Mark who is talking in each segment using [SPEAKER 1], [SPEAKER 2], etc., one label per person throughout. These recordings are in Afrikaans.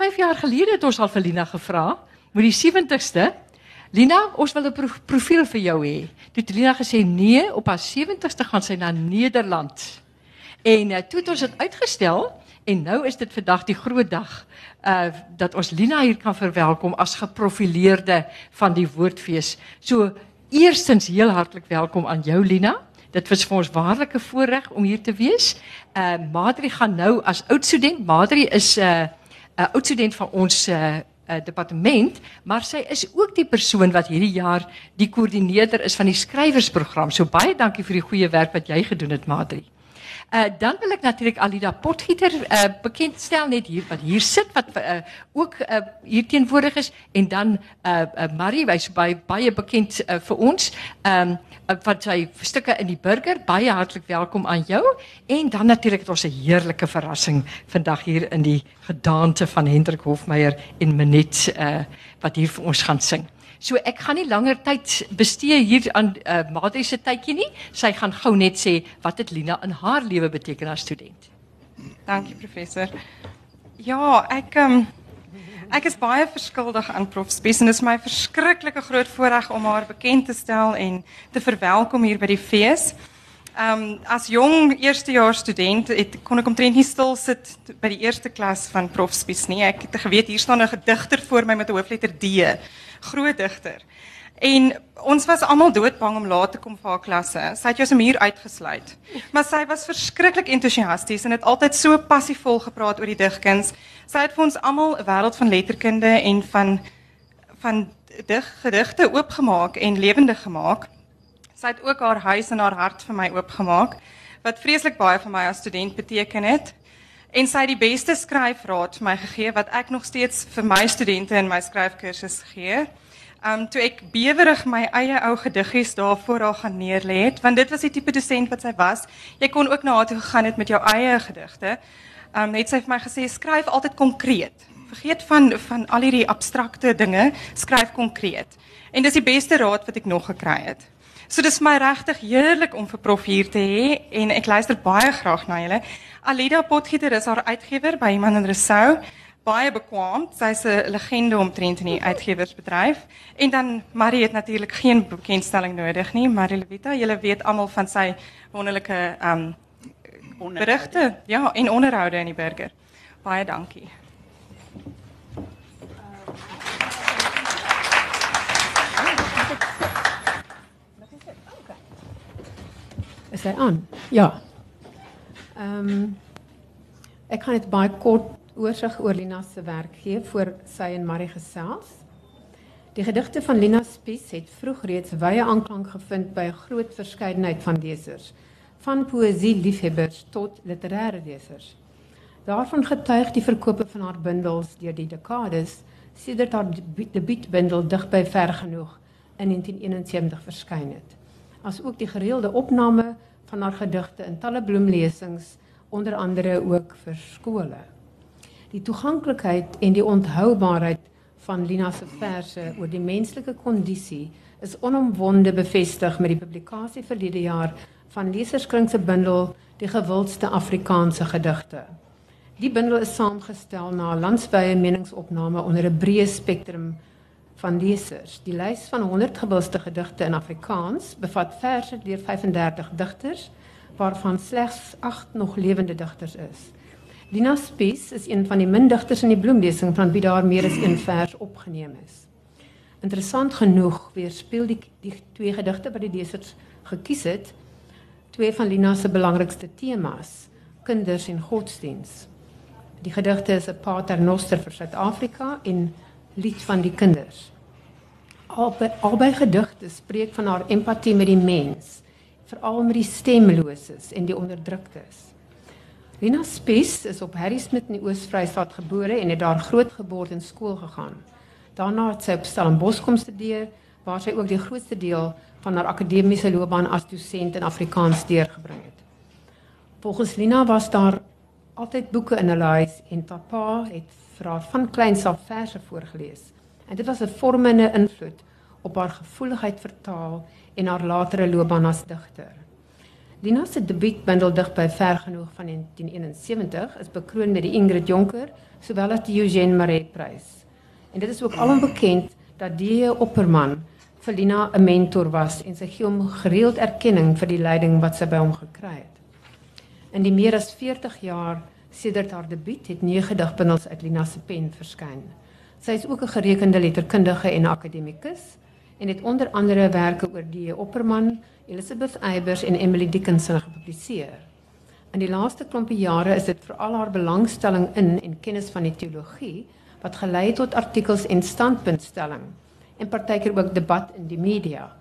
[SPEAKER 1] 5 jaar gelede het ons al vir Lina gevra met die 70ste. Lina, ons wil 'n pro profiel vir jou hê. Toe het Lina gesê nee, op haar 70ste gaan sy na Nederland. En uh, toe het ons dit uitgestel en nou is dit vandag die groot dag uh dat ons Lina hier kan verwelkom as geprofileerde van die Woordfees. So eerstens heel hartlik welkom aan jou Lina. Dit was vir ons waarlike voorreg om hier te wees. Uh Madri gaan nou as oud student. Madri is 'n uh, 'n oud student van ons uh, uh departement, maar sy is ook die persoon wat hierdie jaar die koördineerder is van die skrywersprogram. So baie dankie vir die goeie werk wat jy gedoen het, Madri. Uh, dan wil ik natuurlijk Alida Potgieter uh, bekendstel, net hier, wat hier zit, wat uh, ook hier tegenwoordig is. En dan Marie, wij zijn bij, baie bekend voor ons, um, wat zij stukken in die burger. Baie hartelijk welkom aan jou. En dan natuurlijk het onze heerlijke verrassing vandaag hier in die gedaante van Hendrik Hofmeijer in Menet, wat hier voor ons gaan zingen. So ek gaan nie langer tyd bestee hier aan uh, Madri se tydjie nie. Sy gaan gou net sê wat het Lina in haar lewe beteken as student.
[SPEAKER 2] Dankie professor. Ja, ek um, ek is baie verskuldig aan Prof Spies en dit is my verskriklike groot voorreg om haar bekend te stel en te verwelkom hier by die fees. Um as jong eerstejaars student het kon ek omtrent nie stil sit by die eerste klas van Prof Spies nie. Ek het geweet hier staan 'n gedigter voor my met 'n hoofletter D groot digter. En ons was almal doodbang om laat te kom vir haar klasse. Sy het jou sommer hier uitgesluit. Maar sy was verskriklik entoesiasties en het altyd so passievol gepraat oor die digkuns. Sy het vir ons almal 'n wêreld van letterkunde en van van dig gedigte oopgemaak en lewendig gemaak. Sy het ook haar huis en haar hart vir my oopgemaak wat vreeslik baie vir my as student beteken het. En sy het die beste skryfraad vir my gegee wat ek nog steeds vir my studente in my skryfkursus gee. Um toe ek bewerig my eie ou gediggies daarvoor haar gaan neerlê het, want dit was die tipe dosent wat sy was. Jy kon ook na haar toe gegaan het met jou eie gedigte. Um net sy vir my gesê skryf altyd konkreet. Vergeet van van al hierdie abstrakte dinge, skryf konkreet. En dis die beste raad wat ek nog gekry het. So dis my regtig heerlik om vir prof hier te hê en ek luister baie graag na julle. Alida Potgieter is haar uitgewer by Iman en Resou. Baie bekwam. Sy's 'n legende omtrent in die uitgewersbedryf. En dan Marie het natuurlik geen bekendstelling nodig nie. Marie Levita, julle weet almal van sy wonderlike um berigte, ja, en onderhoude in die burger. Baie dankie.
[SPEAKER 3] Is hy aan? Ja. Ehm um, ek gaan net baie kort oorsig oor Lina se werk gee voor sy en Marie gesels. Die gedigte van Lina Spies het vroeg reeds wye aanklank gevind by 'n groot verskeidenheid van lesers, van poësie liefhebbers tot literêre lesers. Daarvan getuig die verkope van haar bundels deur die dekades sedert haar debuutbundel dig by ver genoeg in 1971 verskyn het. As ook die gereelde opname van haar gedigte in talle bloemlesings, onder andere ook vir skole. Die toeganklikheid en die onthoubaarheid van Lina se verse oor die menslike kondisie is onomwonde bevestig met die publikasie verlede jaar van Leserskring se bundel Die gewildste Afrikaanse gedigte. Die bundel is saamgestel na 'n landwyse meningsopname onder 'n breë spektrum van lesers. Die lys van 100 gewildste gedigte in Afrikaans bevat verse deur 35 digters waarvan slegs 8 nog lewende digters is. Lina Spies is een van die min digters in die bloemlesing van wie daar meer as een vers opgeneem is. Interessant genoeg weerspieël die die twee gedigte wat die lesers gekies het, twee van Lina se belangrikste temas, kinders en godsdiens. Die gedigte is 'n paternoster vir Suid-Afrika en lied van die kinders. Albei, albei gedigte spreek van haar empatie met die mens, veral met die stemloses en die onderdruktes. Lina Spies is op Harrismith in die Oos-Vrystaat gebore en het daar grootgeword en skool gegaan. Daarna het sy op Stellenbosch kom studeer waar sy ook die grootste deel van haar akademiese loopbaan as dosent in Afrikaans deurgebring het. Volgens Lina was daar altyd boeke in haar huis en papa het vir haar van kleins af verse voorgeles. En dit was 'n vormende invloed op haar gevoeligheid vir taal en haar latere loopbaan as digter. Lina se debuutbundel dig by ver genoeg van 1971 is bekroon met die Ingrid Jonker sowel as die Eugene Marais Prys. En dit is ook alom bekend dat die Opperman vir Lina 'n mentor was en sy gee hom gereeld erkenning vir die leiding wat sy by hom gekry het. In die meer as 40 jaar sedert haar debuut het nege digbundels uit Lina se pen verskyn. Sy is ook 'n gerekende letterkundige en akademikus en het onder andere werke oor die Opperman, Elizabeth Eybers en Emily Dickinson gepubliseer. In die laaste klompie jare is dit veral haar belangstelling in en kennis van die teologie wat gelei het tot artikels en standpuntstelling en partykeer ook debat in die media.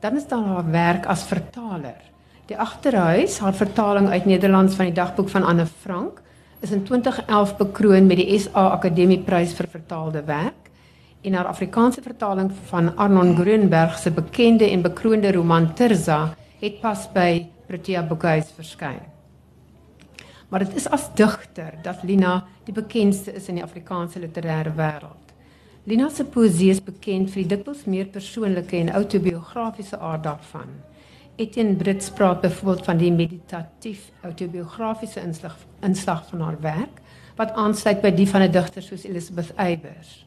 [SPEAKER 3] Dan is daar haar werk as vertaler. Die agterhuis, haar vertaling uit Nederlands van die dagboek van Anne Frank, is in 2011 bekroon met die SA Akademieprys vir vertaalde werk en haar Afrikaanse vertaling van Arnon Grunberg se bekende en bekroonde roman Tirza het pas by Protea Boekhuis verskyn. Maar dit is as digter dat Lina die bekendste is in die Afrikaanse literêre wêreld. Lina se poësie is bekend vir die dikwels meer persoonlike en autobiografiese aard daarvan. Etienne Brits praat byvoorbeeld van die meditatief autobiografiese inslag inslag van haar werk wat aansluit by die van 'n digter soos Elizabeth Eybers.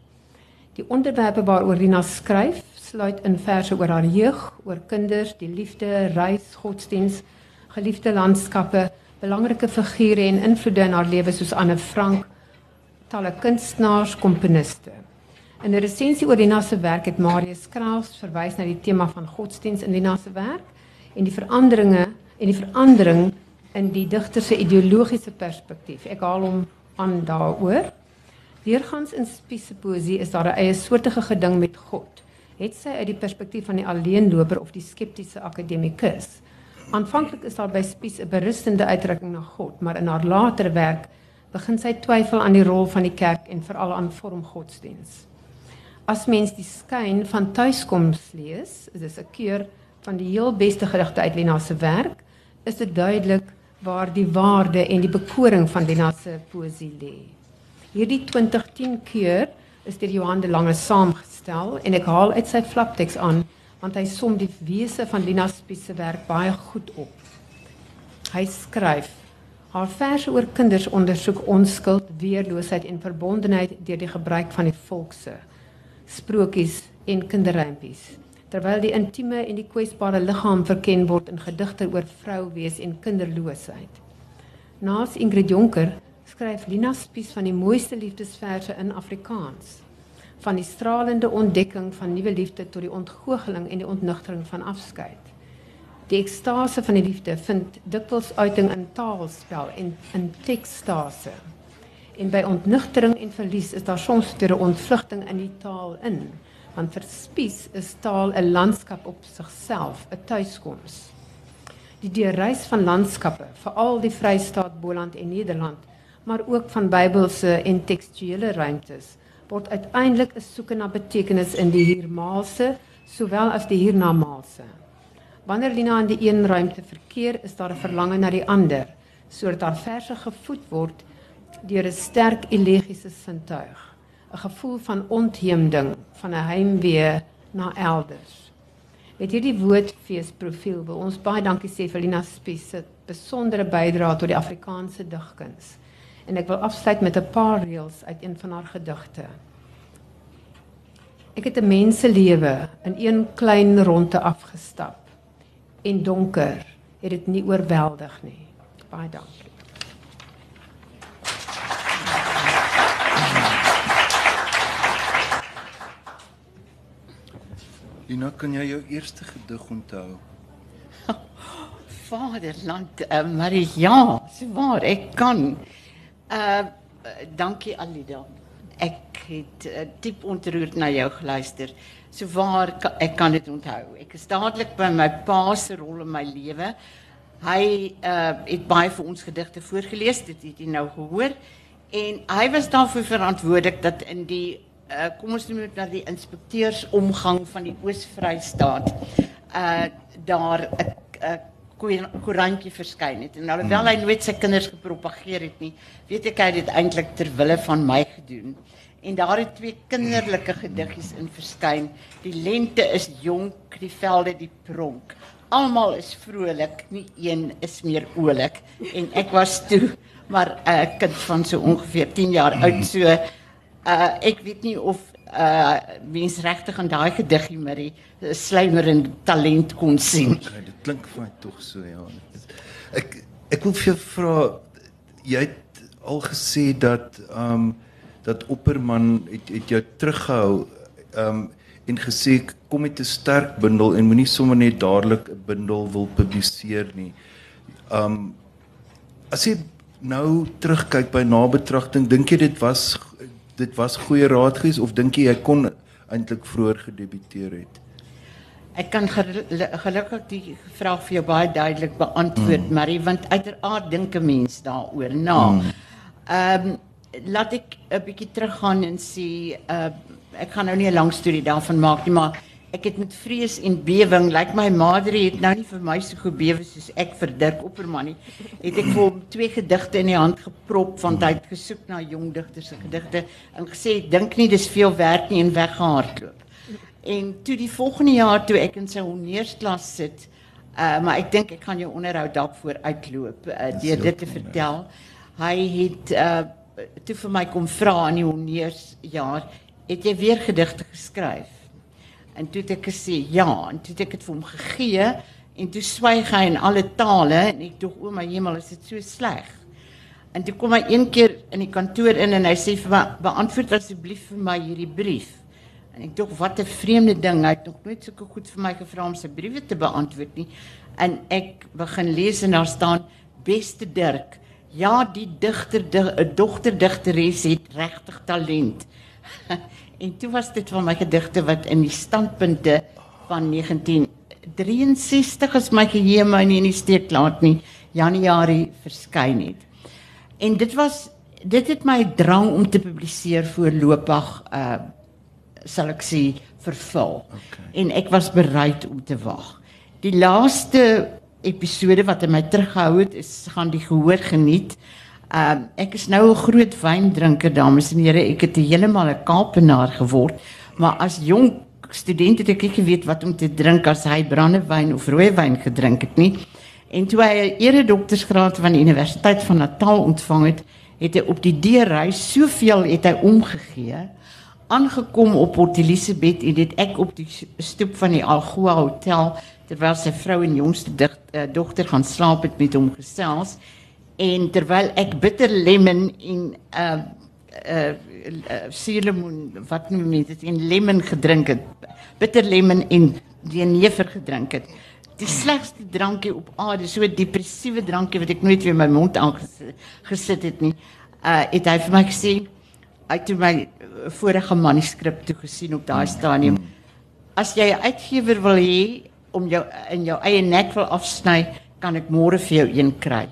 [SPEAKER 3] Die onderwerpe waaroor Rina skryf, sluit in verse oor haar jeug, oor kinders, die liefde, reis, godsdiens, geliefde landskappe, belangrike figure en invloede in haar lewe soos Anne Frank, talle kunstenaars, komponiste. In 'n resensie oor Rina se werk het Marius Kraus verwys na die tema van godsdiens in Rina se werk en die veranderinge en die verandering in die digter se ideologiese perspektief. Ek haal hom aan daaroor. Deurgangs in Spies se poësie is daar 'n eie soortige geding met God. Het sy uit die perspektief van die alleenloper of die skeptiese akademikus. Aanvanklik is daar by Spies 'n berustende uitdrukking na God, maar in haar latere werk begin sy twyfel aan die rol van die kerk en veral aan vormgodsdiens. As mens die skyn van tuiskoms lees, is dit 'n keur van die heel beste gedigte uit Lena se werk, is dit duidelik waar die waarde en die bekoring van Lena se poësie lê. Hierdie 2010 keur is deur Johan de Lange saamgestel en ek haal uit sy flapteks aan want hy som die wese van Lina Spies se werk baie goed op. Hy skryf: Haar verse oor kinders ondersoek onskuld, weerloosheid en verbondenheid deur die gebruik van die volkse sprokies en kinderrympies. Terwyl die intieme en die kwesbare liggaam verken word in gedigte oor vrou wees en kinderloosheid. Naas Ingrid Jonker skryf Lina Spies van die mooiste liefdesverse in Afrikaans. Van die stralende ontdekking van nuwe liefde tot die ontgoocheling en die ontnugtering van afskeid. Die ekstase van die liefde vind dikwels uiting in taalspel en in tekstase. En by ontnugtering en verlies is daar soms 'n ontvlugting in die taal in, want vir Spies is taal 'n landskap op sigself, 'n tuiskoms. Die deurreis van landskappe, veral die Vrystaat, Boland en Nederland, maar ook van Bybelse en tekstuele ruimtes word uiteindelik 'n soeke na betekenis in die hiernamaals sowel as die hiernamaals. Wanneer Lina in die een ruimte verkeer, is daar 'n verlange na die ander, sodat haar verse gevoed word deur 'n sterk elegiese sintuig, 'n gevoel van ontheemding, van 'n heimwee na elders. Met hierdie woordfeesprofiel wil ons baie dankie sê vir Lina Spies se besondere bydrae tot die Afrikaanse digkuns en ek wil afsluit met 'n paar reëls uit een van haar gedigte. Ek het 'n menselewe in een klein ronde afgestap en donker het dit nie oorweldig nie. Baie dankie.
[SPEAKER 4] Lina, kan jy jou eerste gedig onthou?
[SPEAKER 5] Vaderland, uh, ja, so waar, ek kan. Uh dankie Alida. Ek het uh, diep ontroerd na jou geluister. So waar ek kan dit onthou. Ek is dadelik by my pa rol in my lewe. Hy uh het baie vir ons gedigte voorgeles, dit het jy nou gehoor. En hy was daarvoor verantwoordelik dat in die uh kom ons noem dit nou die inspekteursomgang van die Oos-Vrystaat uh daar 'n koerantjie verskyn het en alhoewel hmm. hy nooit sy kinders gepropageer het nie, weet ek hy het dit eintlik ter wille van my gedoen. En daar het twee kinderlike gediggies in verskyn. Die lente is jonk, die velde die pronk. almal is vrolik, nie een is meer oulik en ek was toe maar 'n uh, kind van so ongeveer 10 jaar oud so uh ek weet nie of uh mens regtig aan daai gediggie met die slymerende talent kon sien.
[SPEAKER 4] Okay, dit klink vir my tog so ja. Ek ek wil vir jou vra jy het al gesê dat ehm um, dat Opperman het het jou teruggehou ehm um, en gesê kom met 'n sterk bundel en moenie sommer net dadelik 'n bundel wil publiseer nie. Um as jy nou terugkyk by nabetragting, dink jy dit was dit was goeie raad geweest of dink jy hy kon eintlik vroeër gedebuteer het?
[SPEAKER 5] Ek kan gelukkig die vraag vir jou baie duidelik beantwoord, mm. Marie, want uiteraard dink 'n mens daaroor na. Ehm mm. um, laat ek 'n bietjie teruggaan en sê uh ek gaan nou nie 'n lang storie daarvan maak nie, maar ek het met vrees en bewing, lyk like my madre het nou nie vir my so gebewe soos ek vir Dirk Opperman nie. Het ek vir hom twee gedigte in die hand geprop van hy het gesoek na jong digters se gedigte en gesê dink nie dis veel werk nie en weggehardloop. En toe die volgende jaar toe ek in sy honneursklas sit, uh maar ek dink ek gaan jou onderhoud daarvoor uitloop uh, deur dit te vertel. Hy het uh toe vir my kom vra in die honneursjaar het jy weer gedigte geskryf? En toe het ek gesê ja, en toe het ek dit vir hom gegee en toe swyg hy in alle tale en ek dink o my hemel, is dit so sleg. En toe kom hy een keer in die kantoor in en hy sê vir my beantwoord asseblief vir my hierdie brief. En ek dink wat 'n vreemde ding, hy het nog nooit sulke goed vir my gevra om sy briewe te beantwoord nie. En ek begin lees en daar staan beste Dirk. Ja, die digter, 'n dogter digteres het regtig talent. En toe was dit van my gedigte wat in die standpunte van 1963 is my geheue my nie in die steek laat nie. Januarie verskyn het. En dit was dit het my drang om te publiseer voorlopig uh sal ek sê vervul. Okay. En ek was bereid om te wag. Die laaste episode wat in my teruggehou het is gaan die gehoor geniet. Uh, ek is nou 'n groot wyndrinker dames en here. Ek het heeltemal 'n Kaapenaar geword, maar as jong student het ek nie geweet wat om te drink as hy brandewyn of rooiwyn gedrink het nie. En toe hy 'n eredoktorsgraad van die Universiteit van Natal ontvang het, het hy op die deurreis soveel het hy omgegee aangekom op Port Elizabeth en dit ek op die stoep van die Algoa Hotel terwyl sy vrou en jongste dicht, uh, dogter gaan slaap het met hom gesels en terwyl ek bitter lemon en uh uh, uh suurlemoen wat noem jy dit en lemon gedrink het bitter lemon en jenever gedrink het die slegste drankie op aarde so depressiewe drankie wat ek nooit weer in my mond aangesit het nie uh het hy vir my gesê hy het my vorige manuskrip toe gesien op daai stadium as jy 'n uitgewer wil hê om jou in jou eie nek wil afsny kan ek môre vir jou een kry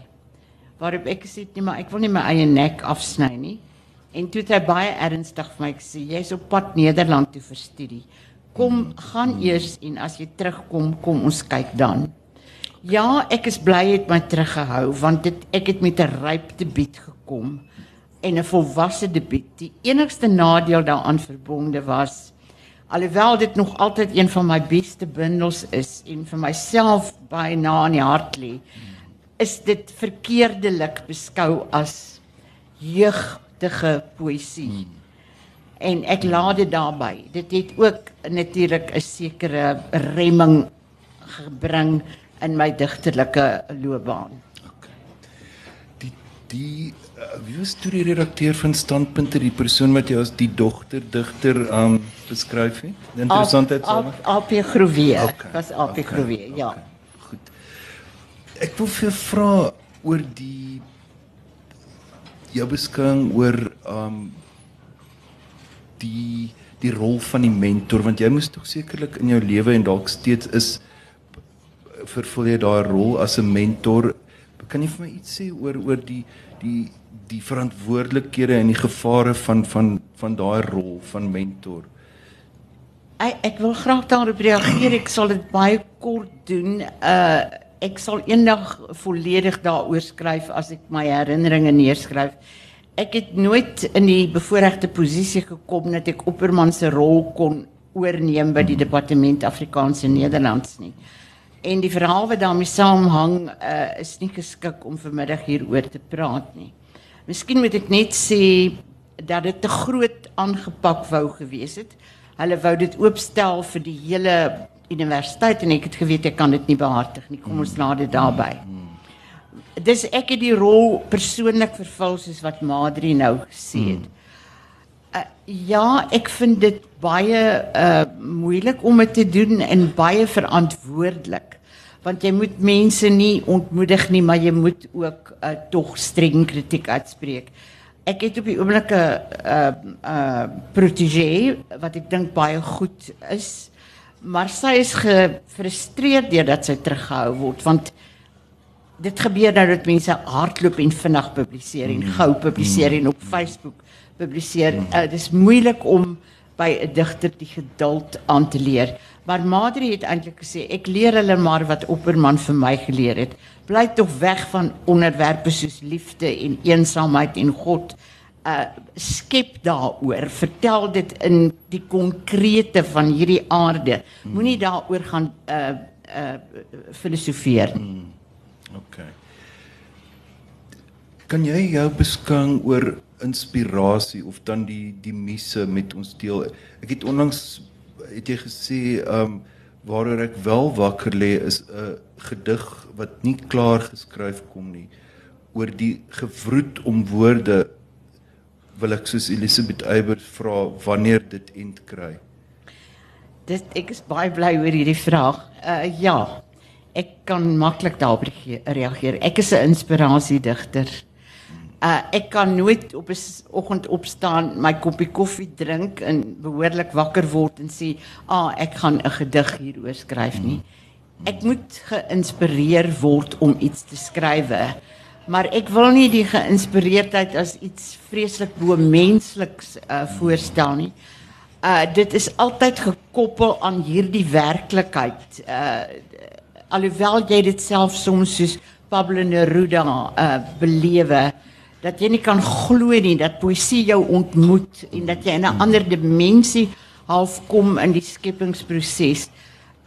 [SPEAKER 5] waarop ek gesê nee maar ek wil nie my eie nek afsny nie. En toe het hy baie ernstig vir my gesê jy's op pad Nederland toe vir studie. Kom gaan eers en as jy terugkom kom ons kyk dan. Ja, ek is bly het my teruggehou want dit ek het met 'n ryp debuut gekom en 'n volwasse debuut. Die enigste nadeel daaraan verbonde was alhoewel dit nog altyd een van my beste bundels is en vir myself baie na in die hart lê is dit verkeerdelik beskou as jeugdige poësie. Hmm. En ek laat dit daarby. Dit het ook natuurlik 'n sekere remming gebring in my digterlike loopbaan.
[SPEAKER 4] Okay. Die die uh, wie was toe die redakteur van standpunte die persoon wat jy as die dogter digter um beskryf het? Interessantheid
[SPEAKER 5] sou. AP Groewe. Okay. Was AP okay. Groewe, ja. Okay
[SPEAKER 4] ek wil vir vra oor die jou beskouing oor um die die rol van die mentor want jy moes tog sekerlik in jou lewe en dalk steeds is vervul jy daai rol as 'n mentor. Kan jy vir my iets sê oor oor die die die verantwoordelikhede en die gevare van van van daai rol van mentor?
[SPEAKER 5] Ek, ek wil graag daarop reageer. Ek sal dit baie kort doen. Uh ek sal eendag volledig daaroor skryf as ek my herinneringe neerskryf. Ek het nooit in die bevoordeelde posisie gekom dat ek Opperman se rol kon oorneem by die departement Afrikaans en Nederlands nie. En die verhaal wat daarmee saamhang uh, is nie geskik om vanmiddag hieroor te praat nie. Miskien moet ek net sê dat dit te groot aangepak wou gewees het. Hulle wou dit oopstel vir die hele universiteit en ek het geweet ek kan dit nie behartig nie. Kom ons laat dit daarby. Dis ek het die rol persoonlik vervul soos wat Madri nou gesê het. Uh, ja, ek vind dit baie uh moeilik om dit te doen en baie verantwoordelik. Want jy moet mense nie ontmoedig nie, maar jy moet ook uh tog streng kritiek uitspreek. Ek het op die oomblik 'n uh uh protégé wat ek dink baie goed is, maar sy is gefrustreerd deurdat sy teruggehou word want dit gebeur nou dat mense hardloop en vinnig publiseer en gou publiseer en op Facebook publiseer. Uh, dit is moeilik om by 'n digter die geduld aan te leer. Maar Madri het eintlik gesê ek leer hulle maar wat Opperman vir my geleer het. Bly tog weg van onderwerpe soos liefde en eensaamheid en God. Uh skep daaroor. Vertel dit in die konkrete van hierdie aarde. Moenie daaroor gaan uh uh filosofeer nie.
[SPEAKER 4] Okay. Kan jy jou beskang oor inspirasie of dan die die muse met ons deel? Ek het onlangs het jy gesê um, waaroor ek wel wakker lê is 'n gedig wat nie klaar geskryf kom nie oor die gewroet om woorde wil ek soos Elisabeth Eybers vra wanneer dit end kry.
[SPEAKER 5] Dit ek is baie bly oor hierdie vraag. Uh ja. Ek kan maklik daarop reageer-. Ek is 'n inspirasiedigter. Uh ek kan nooit op 'n oggend opstaan, my koppie koffie drink en behoorlik wakker word en sê, "Ah, ek gaan 'n gedig hieroor skryf nie." Ek moet geïnspireer word om iets te skrywe. Maar ek wil nie die geïnspireerdheid as iets vreeslik bo mensliks uh voorstel nie. Uh dit is altyd gekoppel aan hierdie werklikheid. Uh alhoewel jy dit self soms soos Pablo Neruda uh belewe dat jy nie kan glo nie dat poësie jou ontmoet en dat jy in 'n ander dimensie half kom in die skepingsproses.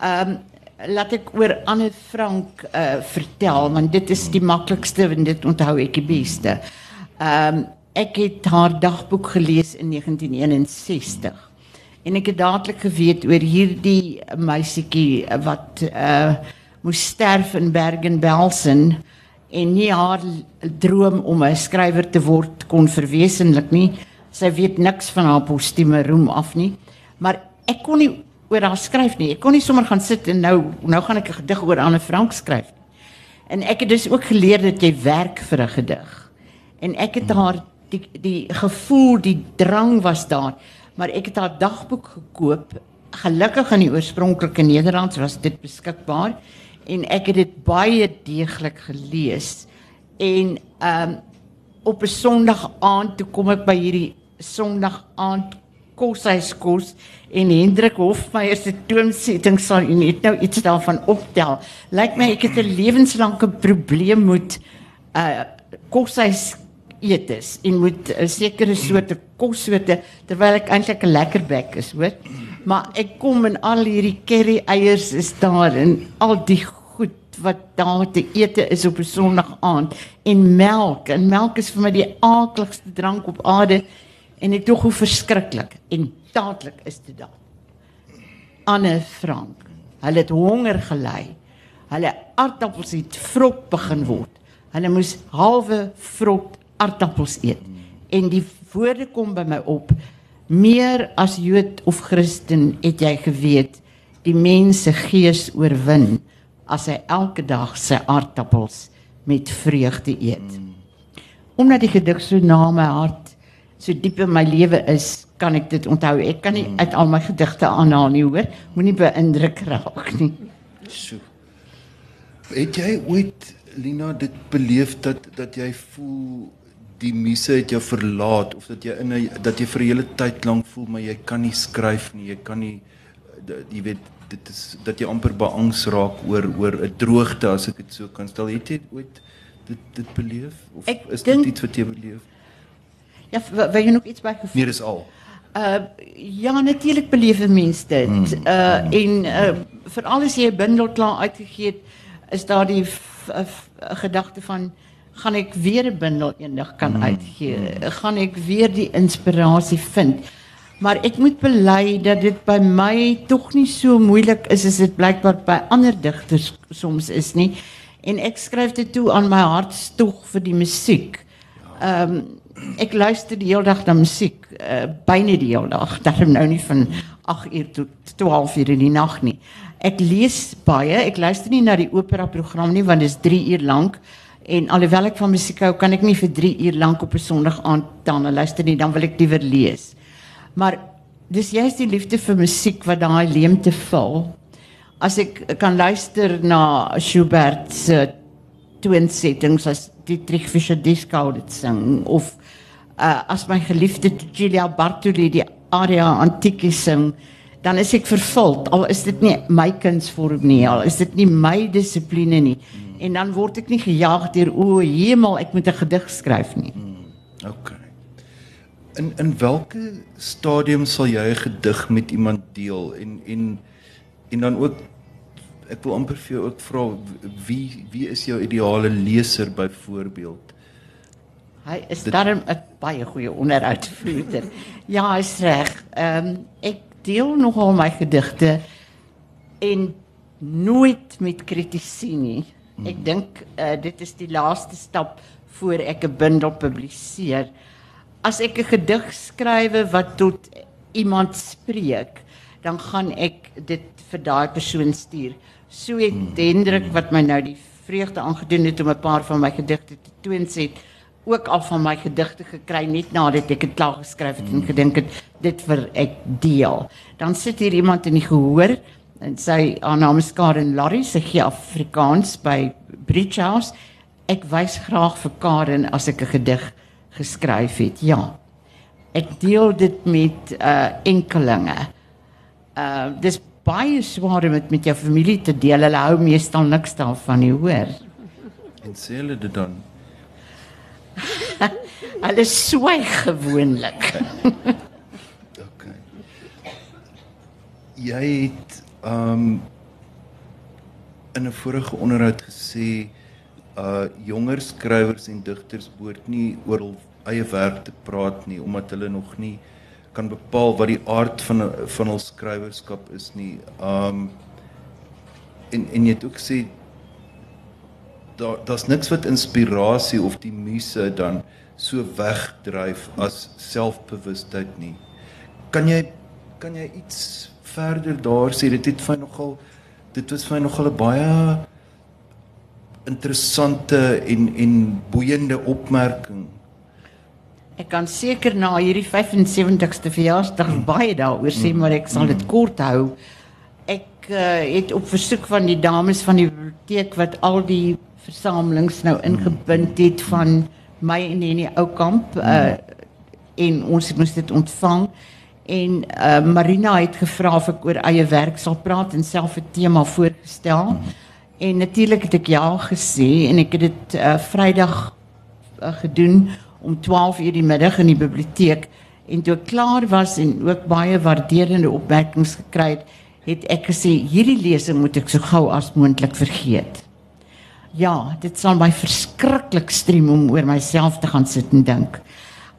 [SPEAKER 5] Um laat ek oor Anne Frank uh vertel want dit is die maklikste en dit onthou ek die beste. Um ek het haar dagboek gelees in 1961 en ek het dadelik geweet oor hierdie meisietjie wat uh moes sterf in Bergen-Belsen en nie haar droom om 'n skrywer te word kon verwesenlik nie. Sy weet niks van haar postieme roem af nie. Maar ek kon nie oor haar skryf nie. Ek kon nie sommer gaan sit en nou nou gaan ek 'n gedig oor Anne Frank skryf. En ek het dus ook geleer dat jy werk vir 'n gedig. En ek het haar die die gevoel, die drang was daar, maar ek het haar dagboek gekoop. Gelukkig in die oorspronklike Nederlands was dit beskikbaar en ek het dit baie deeglik gelees. En ehm um, op 'n Sondag aand toe kom ek by hierdie Sondag aand koshuiskos en Hendrik Hofmeyer se toonsetting sal u net nou iets daarvan optel. Lyk my ek het 'n lewenslange probleem met uh koshuis eetes en moet 'n sekere soorte kossoorte terwyl ek eintlik 'n lekker bek is, hoor. Maar ek kom en al hierdie curry eiers is daar en al die goed wat daar te ete is op 'n Sondag aand en melk en melk is vir my die aaklikste drank op aarde en ek dog hoe verskriklik en dadelik is dit daar. Anne Frank. Hulle het honger gely. Hulle aardappels het vrot begin word. Hulle moes halwe vrot aardappels eet. En die woorde kom by my op. Meer as Jood of Christen het jy geweet die mens se gees oorwin as hy elke dag sy aardappels met vreugde eet. Omdat die gedig so na my hart so diep in my lewe is, kan ek dit onthou. Ek kan nie uit al my gedigte aanhaal nie, hoor. Moenie beïndruk raak nie.
[SPEAKER 4] So. Het jy ooit Lina dit beleef dat dat jy voel die muse het jou verlaat of dat jy in 'n dat jy vir 'n hele tyd lank voel maar jy kan nie skryf nie, jy kan nie jy weet dit is dat jy amper beangs raak oor oor 'n droogte as ek dit so kan stel. Het jy ooit dit dit beleef of
[SPEAKER 5] Ek
[SPEAKER 4] is
[SPEAKER 5] dink-
[SPEAKER 4] dit iets wat jy beleef?
[SPEAKER 5] Ja, wil jy nog iets bygevoeg?
[SPEAKER 4] Nee, dis al.
[SPEAKER 5] Uh ja, natuurlik beleef 'n mens dit. Uh en uh veral as jy 'n bundel klaar uitgegee het, is daar die gedagte van gaan ek weer 'n bundel eendag kan uitgee? Gaan ek weer die inspirasie vind? Maar ek moet bely dat dit by my tog nie so moeilik is as dit blykbaar by ander digters soms is nie. En ek skryf dit toe aan my hartstog vir die musiek. Ehm um, ek luister die hele dag na musiek, uh, byna die hele dag. Daarom nou nie van 8 uur tot 12 uur in die nag nie. Ek lees baie. Ek luister nie na die opera program nie want dit is 3 uur lank. En alhoewel ek van musiek hou, kan ek nie vir 3 uur lank op 'n Sondag aand dan luister nie, dan wil ek liewer lees. Maar dis juist die liefde vir musiek wat daai leemte vul. As ek kan luister na Schubert se toonsettings as Dietrich Fischer-Dieskau dit sing of uh, as my geliefde Giulia Bartoli die aria antieke sing, dan is ek vervuld. Al is dit nie my kunsvorm nie, al is dit nie my dissipline nie. En dan word ek nie gejaag deur o, hemel, ek moet 'n gedig skryf nie.
[SPEAKER 4] OK. In in watter stadium sal jy 'n gedig met iemand deel en en en dan ook ek wil amper vir jou ook vra wie wie is jou ideale leser byvoorbeeld?
[SPEAKER 5] Hy is darm 'n baie goeie onderhoudvoerder. ja, hy's reg. Ehm um, ek deel nogal my gedigte en nooit met kritisie nie. Ek dink uh, dit is die laaste stap voor ek 'n bundel publiseer. As ek 'n gedig skrywe wat tot iemand spreek, dan gaan ek dit vir daai persoon stuur. So het Hendrik wat my nou die vreugde aangedoen het om 'n paar van my gedigte te toonset, ook al van my gedigte gekry net nadat ek dit klaar geskryf het en gedink het dit vir ek deel. Dan sit hier iemand in die gehoor en sy haar naam is Karen Larry, sy gee Afrikaans by Bridge House. Ek wys graag vir Karen as ek 'n gedig geskryf het. Ja. Ek deel dit met uh enkelinge. Uh dis baie swaar om dit met jou familie te deel. Hulle hou meestal niks daarvan nie, hoor.
[SPEAKER 4] En sê hulle dit dan?
[SPEAKER 5] Hulle swyg gewoonlik.
[SPEAKER 4] OK. Jy het um in 'n vorige onderhoud gesê uh jonger skrywers en digters behoort nie oor hul eie werk te praat nie omdat hulle nog nie kan bepaal wat die aard van van hul skrywerskap is nie. Um en en jy het ook gesê daar daar's niks wat inspirasie of die muse dan so wegdryf as selfbewustheid nie. Kan jy kan jy iets verder daar sê dit het vir nogal dit was vir nogal 'n baie interessante en en boeiende opmerking.
[SPEAKER 5] Ek kan seker na hierdie 75ste verjaarsdag baie daaroor sê, maar ek sal dit kort hou. Ek uh, het op versoek van die dames van die biblioteek wat al die versamelings nou ingebind het van my en Henny Oukamp uh, en ons moes dit ontvang en uh, Marina het gevra of ek oor eie werk sal praat en self 'n tema voorgestel. En natuurlik het ek ja gesê en ek het dit uh, Vrydag uh, gedoen om 12 uur die middag in die biblioteek en toe ek klaar was en ook baie waarderende opmerkings gekry het, het ek gesê hierdie lesing moet ek so gou as moontlik vergeet. Ja, dit sal my verskriklik strem om oor myself te gaan sit en dink.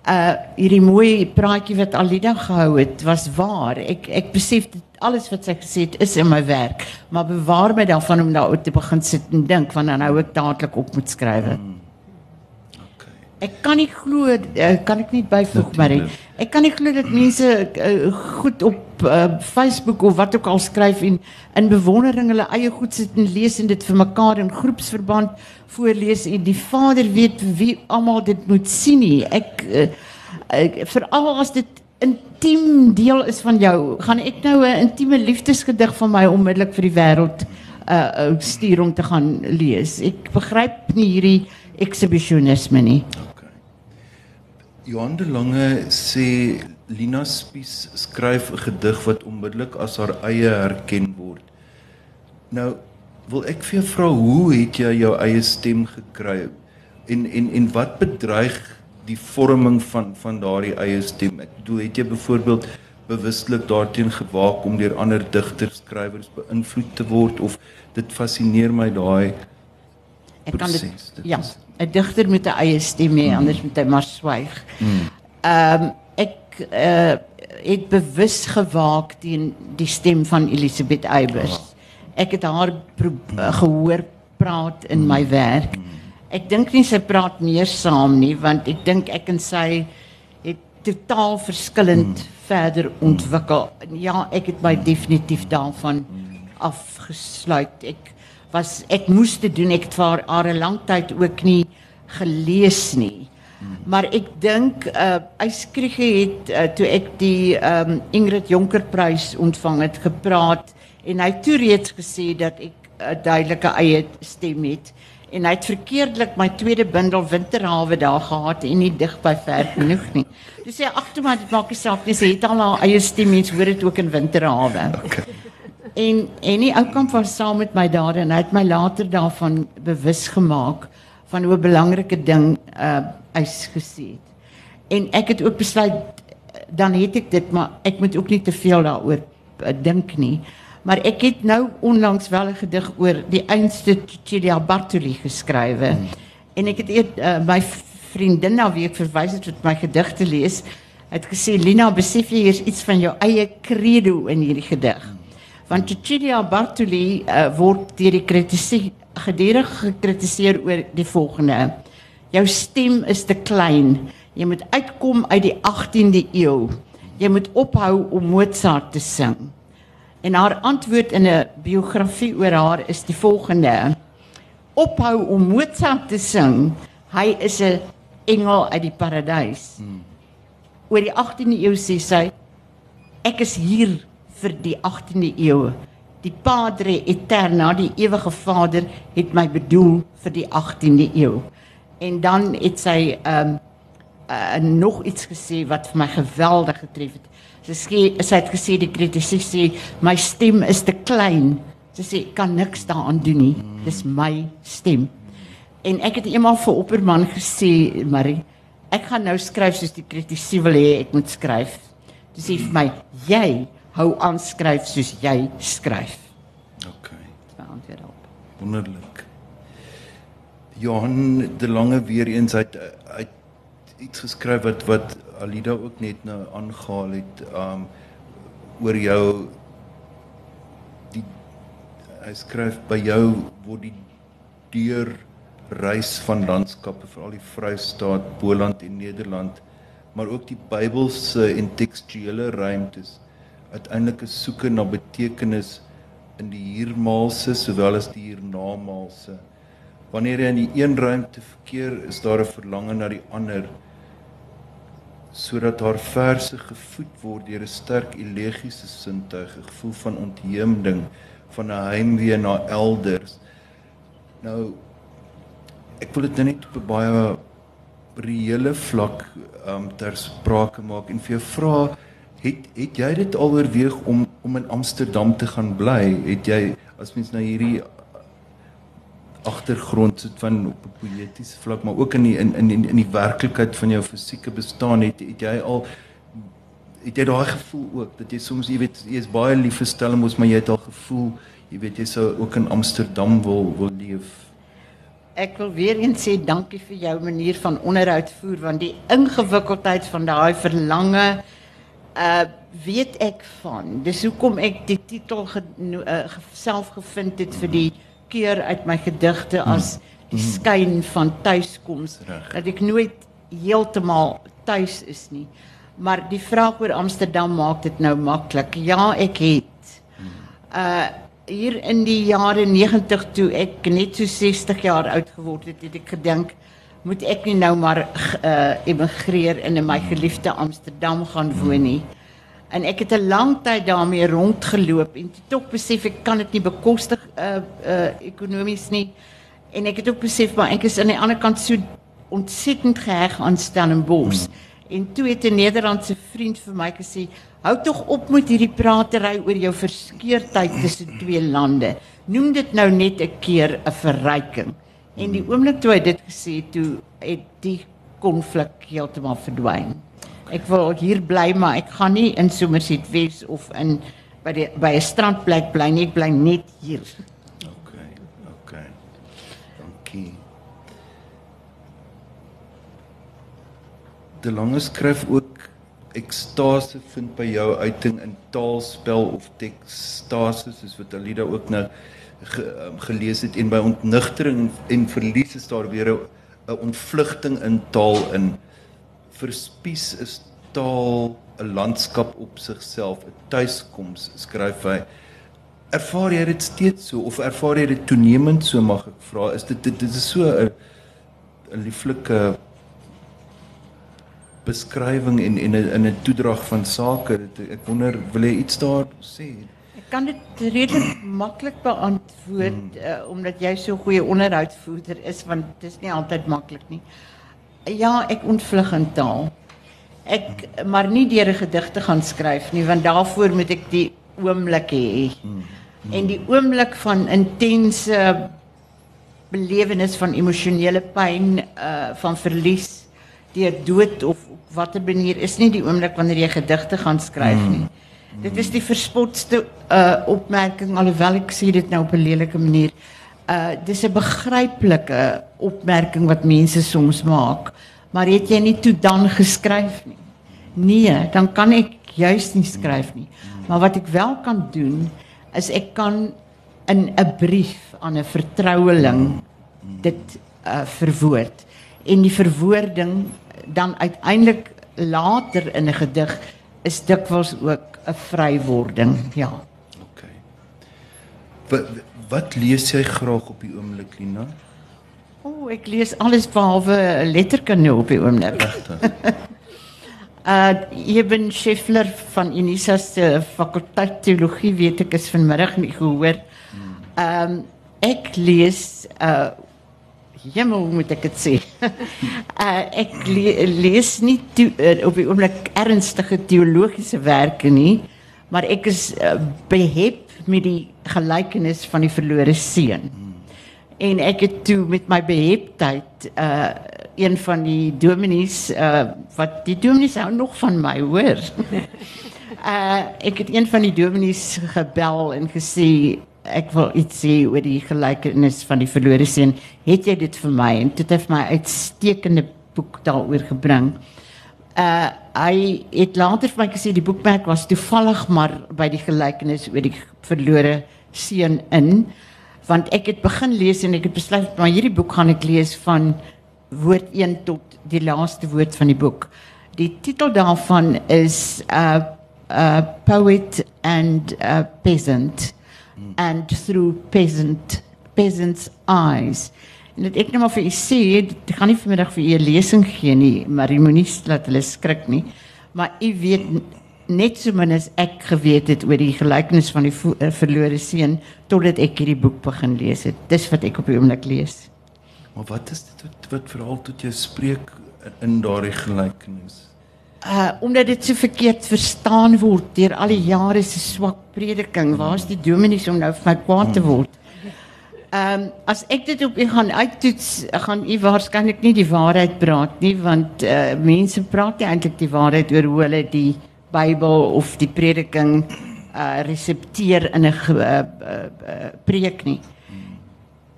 [SPEAKER 5] Uh hierdie mooi praatjie wat Alida gehou het, was waar. Ek ek besef dit alles wat sy gesê het is in my werk, maar bewaar my daarvan om daaroor te begin sit en dink want dan hou ek dadelik op met skrywe.
[SPEAKER 4] Okay.
[SPEAKER 5] Ek kan nie glo uh, kan ek nie byvoeg maar ek kan nie glo dat mense uh, goed op uh, Facebook of wat ook al skryf en in bewondering hulle eie goed sit en lees en dit vir mekaar in groepsverband voorlees en die Vader weet wie almal dit moet sien nie. Ek, uh, ek veral as dit intiem deel is van jou, gaan ek nou 'n intieme liefdesgedig van my onmiddellik vir die wêreld uh, uh stuur om te gaan lees. Ek begryp nie hierdie exhibitionisme nie.
[SPEAKER 4] Okay. Johan de Lange sê Lina Spies skryf 'n gedig wat onmiddellik as haar eie herken word. Nou wil ek vir jou vra hoe het jy jou eie stem gekry en en en wat bedreig die vorming van van daardie eie stem? Ek bedoel het jy byvoorbeeld bewustelik daarteen gewaak om deur ander digters, skrywers beïnvloed te word of dit fascineer my daai
[SPEAKER 5] Ek kan dit.
[SPEAKER 4] Dit
[SPEAKER 5] ja,
[SPEAKER 4] is-
[SPEAKER 5] 'n digter met 'n eie stem hê, anders moet hy maar swyg. Ehm ek uh het bewus gewaak teen die stem van Elisabeth Eybers. Ek het haar uh, gehoor praat in my werk. Ek dink nie sy praat meer saam nie want ek dink ek en sy het totaal verskillend verder ontwikkel. Ja, ek het my definitief daarvan afgesluit. Ek was ek moes dit doen. Ek het vir haar 'n lang tyd ook nie gelees nie. Maar ek dink uh Eyskrige het uh, toe ek die um Ingrid Jonker prys ontvang het gepraat en hy het toe reeds gesê dat ek 'n duidelike eie stem het en hy het verkeerdelik my tweede bundel Winterhawe daar gehad en nie dig by ver genoeg nie. Toe sê hy ag toe maar dit maak nie saak nie, sy het al haar eie stem, mens hoor dit ook in Winterhawe.
[SPEAKER 4] Okay.
[SPEAKER 5] En en die oukamp was saam met my daar en hy het my later daarvan bewus gemaak van hoe 'n belangrike ding uh hy's gesê het. En ek het ook besluit dan het ek dit maar ek moet ook nie te veel daaroor uh, dink nie. Maar ek het nou onlangs wel 'n gedig oor die einste Cecilia Bartoli geskrywe. Hmm. En ek het eet, uh, my vriendin na wie ek verwys het met my gedigte lees, het gesê Lina, besef jy hier's iets van jou eie credo in hierdie gedig. Want Cecilia Bartoli uh, word deur die kritisie gedurig gekritiseer oor die volgende. Jou stem is te klein. Jy moet uitkom uit die 18de eeu. Jy moet ophou om Mozart te sing. En haar antwoord in 'n biografie oor haar is die volgende: Ophou om Mozart te sing. Hy is 'n engel uit die paradys. Hmm. Oor die 18de eeu sê sy: Ek is hier vir die 18de eeu. Die Padre Eterna, die ewige Vader, het my bedoel vir die 18de eeu. En dan het sy ehm um, uh, nog iets gesê wat vir my geweldig getref het. Sy sê sy het gesê die kritisie sê my stem is te klein. Sy sê ek kan niks daaraan doen nie. Dis my stem. En ek het eendag vir Opperman gesê, Marie, ek gaan nou skryf soos die kritisie wil hê ek moet skryf. Dis sê vir my, jy hou aan skryf soos jy skryf.
[SPEAKER 4] Okay.
[SPEAKER 5] Dis my antwoord op.
[SPEAKER 4] Wonderlik. Johan de Lange weer eens uit uit iets geskryf wat wat Alida ook net nou aangehaal het um oor jou die hy skryf by jou word die deur reis van landskappe veral die Vrystaat, Boland en Nederland maar ook die Bybelse en tekstuele ruimtes uiteindelik 'n soeke na betekenis in die hiernamaalse sowel as die hiernamaalse. Wanneer jy in die een ruimte verkeer, is daar 'n verlange na die ander sodat haar verse gevoed word deur 'n sterk elegiese sintuig, 'n gevoel van ontheemding, van 'n heimwee na elders. Nou ek wil dit nou net op 'n baie reële vlak um ter sprake maak en vir jou vra het het jy dit al oorweeg om om in Amsterdam te gaan bly? Het jy as mens nou hierdie agtergrond sit van op 'n poëtiese vlak, maar ook in die in in in die werklikheid van jou fisieke bestaan het het jy al het jy daai gevoel ook dat jy soms jy weet jy is baie lief vir Stellenbosch, maar jy het al gevoel jy weet jy sou ook in Amsterdam wil wil leef.
[SPEAKER 5] Ek wil weer eens sê dankie vir jou manier van onderhoud voer want die ingewikkeldheid van daai verlange uh weet ek van. Dis hoekom ek die titel ge, uh, self gevind het vir die keer uit my gedigte as die skyn van tuiskoms dat ek nooit heeltemal tuis is nie. Maar die vraag oor Amsterdam maak dit nou maklik. Ja, ek het uh hier in die jare 90 toe ek net so 60 jaar oud geword het, het ek gedink moet ek nie nou maar uh emigreer en in my geliefde Amsterdam gaan woon nie. En ek het 'n lang tyd daarmee rondgeloop en toe tog besef ek kan dit nie bekostig uh uh ekonomies nie. En ek het ook besef maar ek is aan die ander kant so ontsettend geheg aan Stellenbosch. En toe het 'n Nederlandse vriend vir my gesê, "Hou tog op met hierdie pratery oor jou verskeurdheid tussen twee lande. Noem dit nou net 'n keer 'n verryking." En die oomblik toe hy dit gesê het, toe het die konflik heeltemal verdwyn. Ek wil hier bly, maar ek gaan nie in Somerset Wes of in by die by 'n strandplek bly nie. Ek bly net hier.
[SPEAKER 4] OK. OK. Dankie. De Lange skryf ook ekstase vind by jou uiting in taalspel of tekstase soos wat Alida ook nou ge, um, gelees het en by ontnigtering en verlies is daar weer 'n ontvlugting in taal in. Verspies is taal 'n landskap op sigself 'n tuiskoms skryf hy. Ervaar jy dit steeds so of ervaar jy dit toenemend so mag ek vra is dit dit, dit is so 'n 'n lieflike beskrywing en en in 'n toedrag van sake. Ek wonder wil jy iets daar sê
[SPEAKER 5] kan dit redelik maklik beantwoord hmm. uh, omdat jy so goeie onderhoudsvoerder is want dit is nie altyd maklik nie. Ja, ek ontvlug in taal. Ek maar nie deur 'n gedig te gaan nie want daarvoor moet ek die oomblik hê. Hmm. Hmm. En die oomblik van intense belewenis van emosionele pyn, uh van verlies, deur dood of op watter manier is nie die oomblik wanneer jy gedigte gaan skryf nie. Hmm. Dit is die verspotste uh opmerking alhoewel ek sê dit nou op 'n lelike manier. Uh dis 'n begryplike opmerking wat mense soms maak. Maar het jy nie toe dan geskryf nie? Nee, dan kan ek juist nie skryf nie. Maar wat ek wel kan doen is ek kan in 'n brief aan 'n vertroueling dit uh verwoord en die verwoording dan uiteindelik later in 'n gedig is dikwels ook 'n vrywording, ja.
[SPEAKER 4] OK. Wat wat lees jy graag op die oomblik, Lina?
[SPEAKER 5] O, oh, ek lees alles behalwe letterkunde op die oomblik.
[SPEAKER 4] Regtig.
[SPEAKER 5] uh Eben Scheffler van Unisa se fakulteit teologie weet ek is vanmiddag nie gehoor. Ehm um, ek lees uh Jemmel moet ek dit sê. uh, le lees nie to, uh, op die oomblik ernstige teologiese werke nie, maar ek is uh, behep met die gelykenis van die verlore seun. En ek het toe met my beheptheid uh een van die dominees wat die dominees hou nog van my, hoor. ek het een van die dominees gebel en gesê ek wil iets sê oor die gelykenis van die verlore seun. Het jy dit vir my? En dit het my uitstekende boek daaroor gebring. Uh hy het later vir my gesê die boekmerk was toevallig maar by die gelykenis oor die verlore seun in want ek het begin lees en ek het besluit maar hierdie boek gaan ek lees van woord 1 tot die laaste woord van die boek. Die titel daarvan is uh uh poet and a peasant and through peasant peasants eyes. En dit ek net maar vir u sê, ek gaan nie vanmiddag vir u 'n lesing gee nie, maar u moenie laat hulle skrik nie. Maar u weet net so min as ek geweet het oor die gelykenis van die uh, verlore seun totdat ek hierdie boek begin lees het. Dis wat ek op die oomblik lees.
[SPEAKER 4] Maar wat is dit wat, wat veral tot jou spreek in daardie gelykenis?
[SPEAKER 5] Uh omdat dit so verkeerd verstaan word deur al die jare se swak prediking. Waar's die dominees om nou vir my kwaad te word? Ehm um, as ek dit op u gaan uittoets, gaan u waarskynlik nie die waarheid praat nie want uh mense praat nie eintlik die waarheid oor hoe hulle die Bybel of die prediking uh resepteer in 'n uh, uh, uh, preek nie.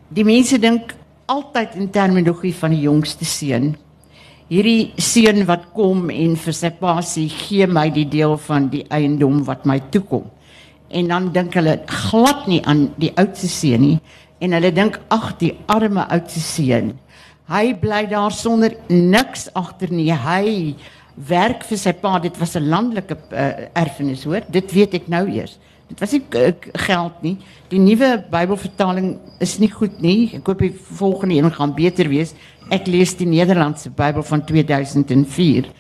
[SPEAKER 5] Die mense dink altyd in terminologie van die jongste seun hierdie seun wat kom en vir sy pa sê gee my die deel van die eiendom wat my toekom. En dan dink hulle glad nie aan die oudste seun nie en hulle dink ag die arme oudste seun. Hy bly daar sonder niks agter nie. Hy werk vir sy pa. Dit was 'n landelike uh, erfenis, hoor. Dit weet ek nou eers. Dit was nie uh, geld nie. Die nuwe Bybelvertaling is nie goed nie. Ek hoop die volgende een gaan beter wees. Ek lees die Nederlandse Bybel van 2004.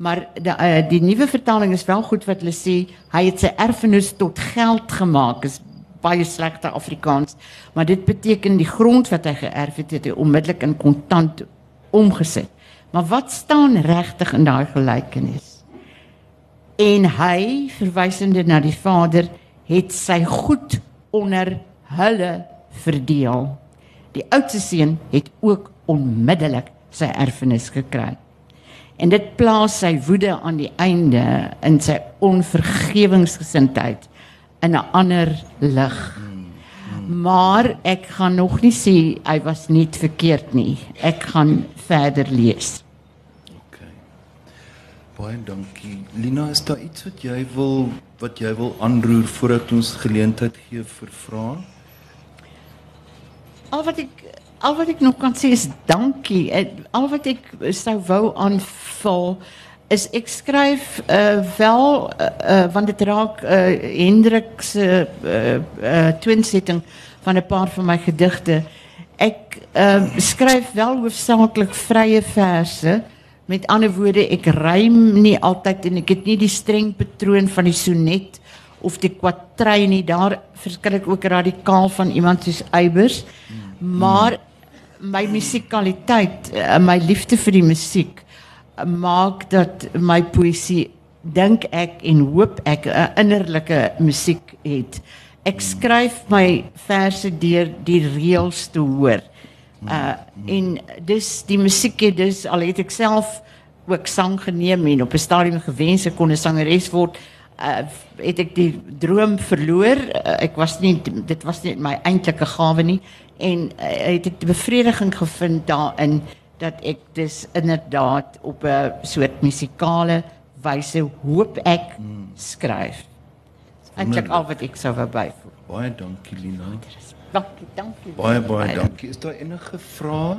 [SPEAKER 5] Maar die, uh, die nuwe vertaling is wel goed wat hulle sê hy het sy erfenis tot geld gemaak. Is baie slegte Afrikaans, maar dit beteken die grond wat hy geërf het het hy onmiddellik in kontant omgesit. Maar wat staan regtig in daai gelykenis? En hy verwysende na die Vader het sy goed onder hulle verdeel. Die oudste seun het ook onmiddellik sy erfenis gekry. En dit plaas sy woede aan die einde in sy onvergewingsgesindheid in 'n ander lig. Maar ek gaan nog nie sê hy was nie verkeerd nie. Ek gaan verder lees.
[SPEAKER 4] Baie dankie. Lina, is daar iets wat jy wil wat jy wil aanroer voordat ons geleentheid gee vir vrae?
[SPEAKER 5] Al wat ek al wat ek nog kan sê is dankie. Ek- Al wat ek sou wou aanvul is ek skryf uh, wel uh, uh, want dit raak uh, Hendrik se uh, twinsetting van 'n paar van my gedigte. Ek uh, skryf wel hoofsaaklik vrye verse. Met ander woorde, ek rym nie altyd en ek het nie die streng patroon van die sonnet of die kwatryn nie. Daar verskil ek ook radikaal van iemand soos Eybers. Maar my musikaliteit, eh, my liefde vir die musiek eh, maak dat my poësie dink ek en hoop ek 'n innerlike musiek het. Ek skryf my verse deur die reëls te hoor. Uh en dis die musiek het dus al het ek self ook sang geneem en op 'n stadium gewens ek kon 'n sangeres word uh, het ek die droom verloor. Uh, ek was nie dit was nie my eintlike gawe nie. En uh, het ek bevrediging gevind daarin dat ek dus inderdaad op 'n soort musikale wyse hoop ek skryf. Eintlik al wat ek sou wou byvoeg.
[SPEAKER 4] Baie dankie Lina.
[SPEAKER 5] Dankie dankie
[SPEAKER 4] Baie baie dankie. Is daar enige vrae?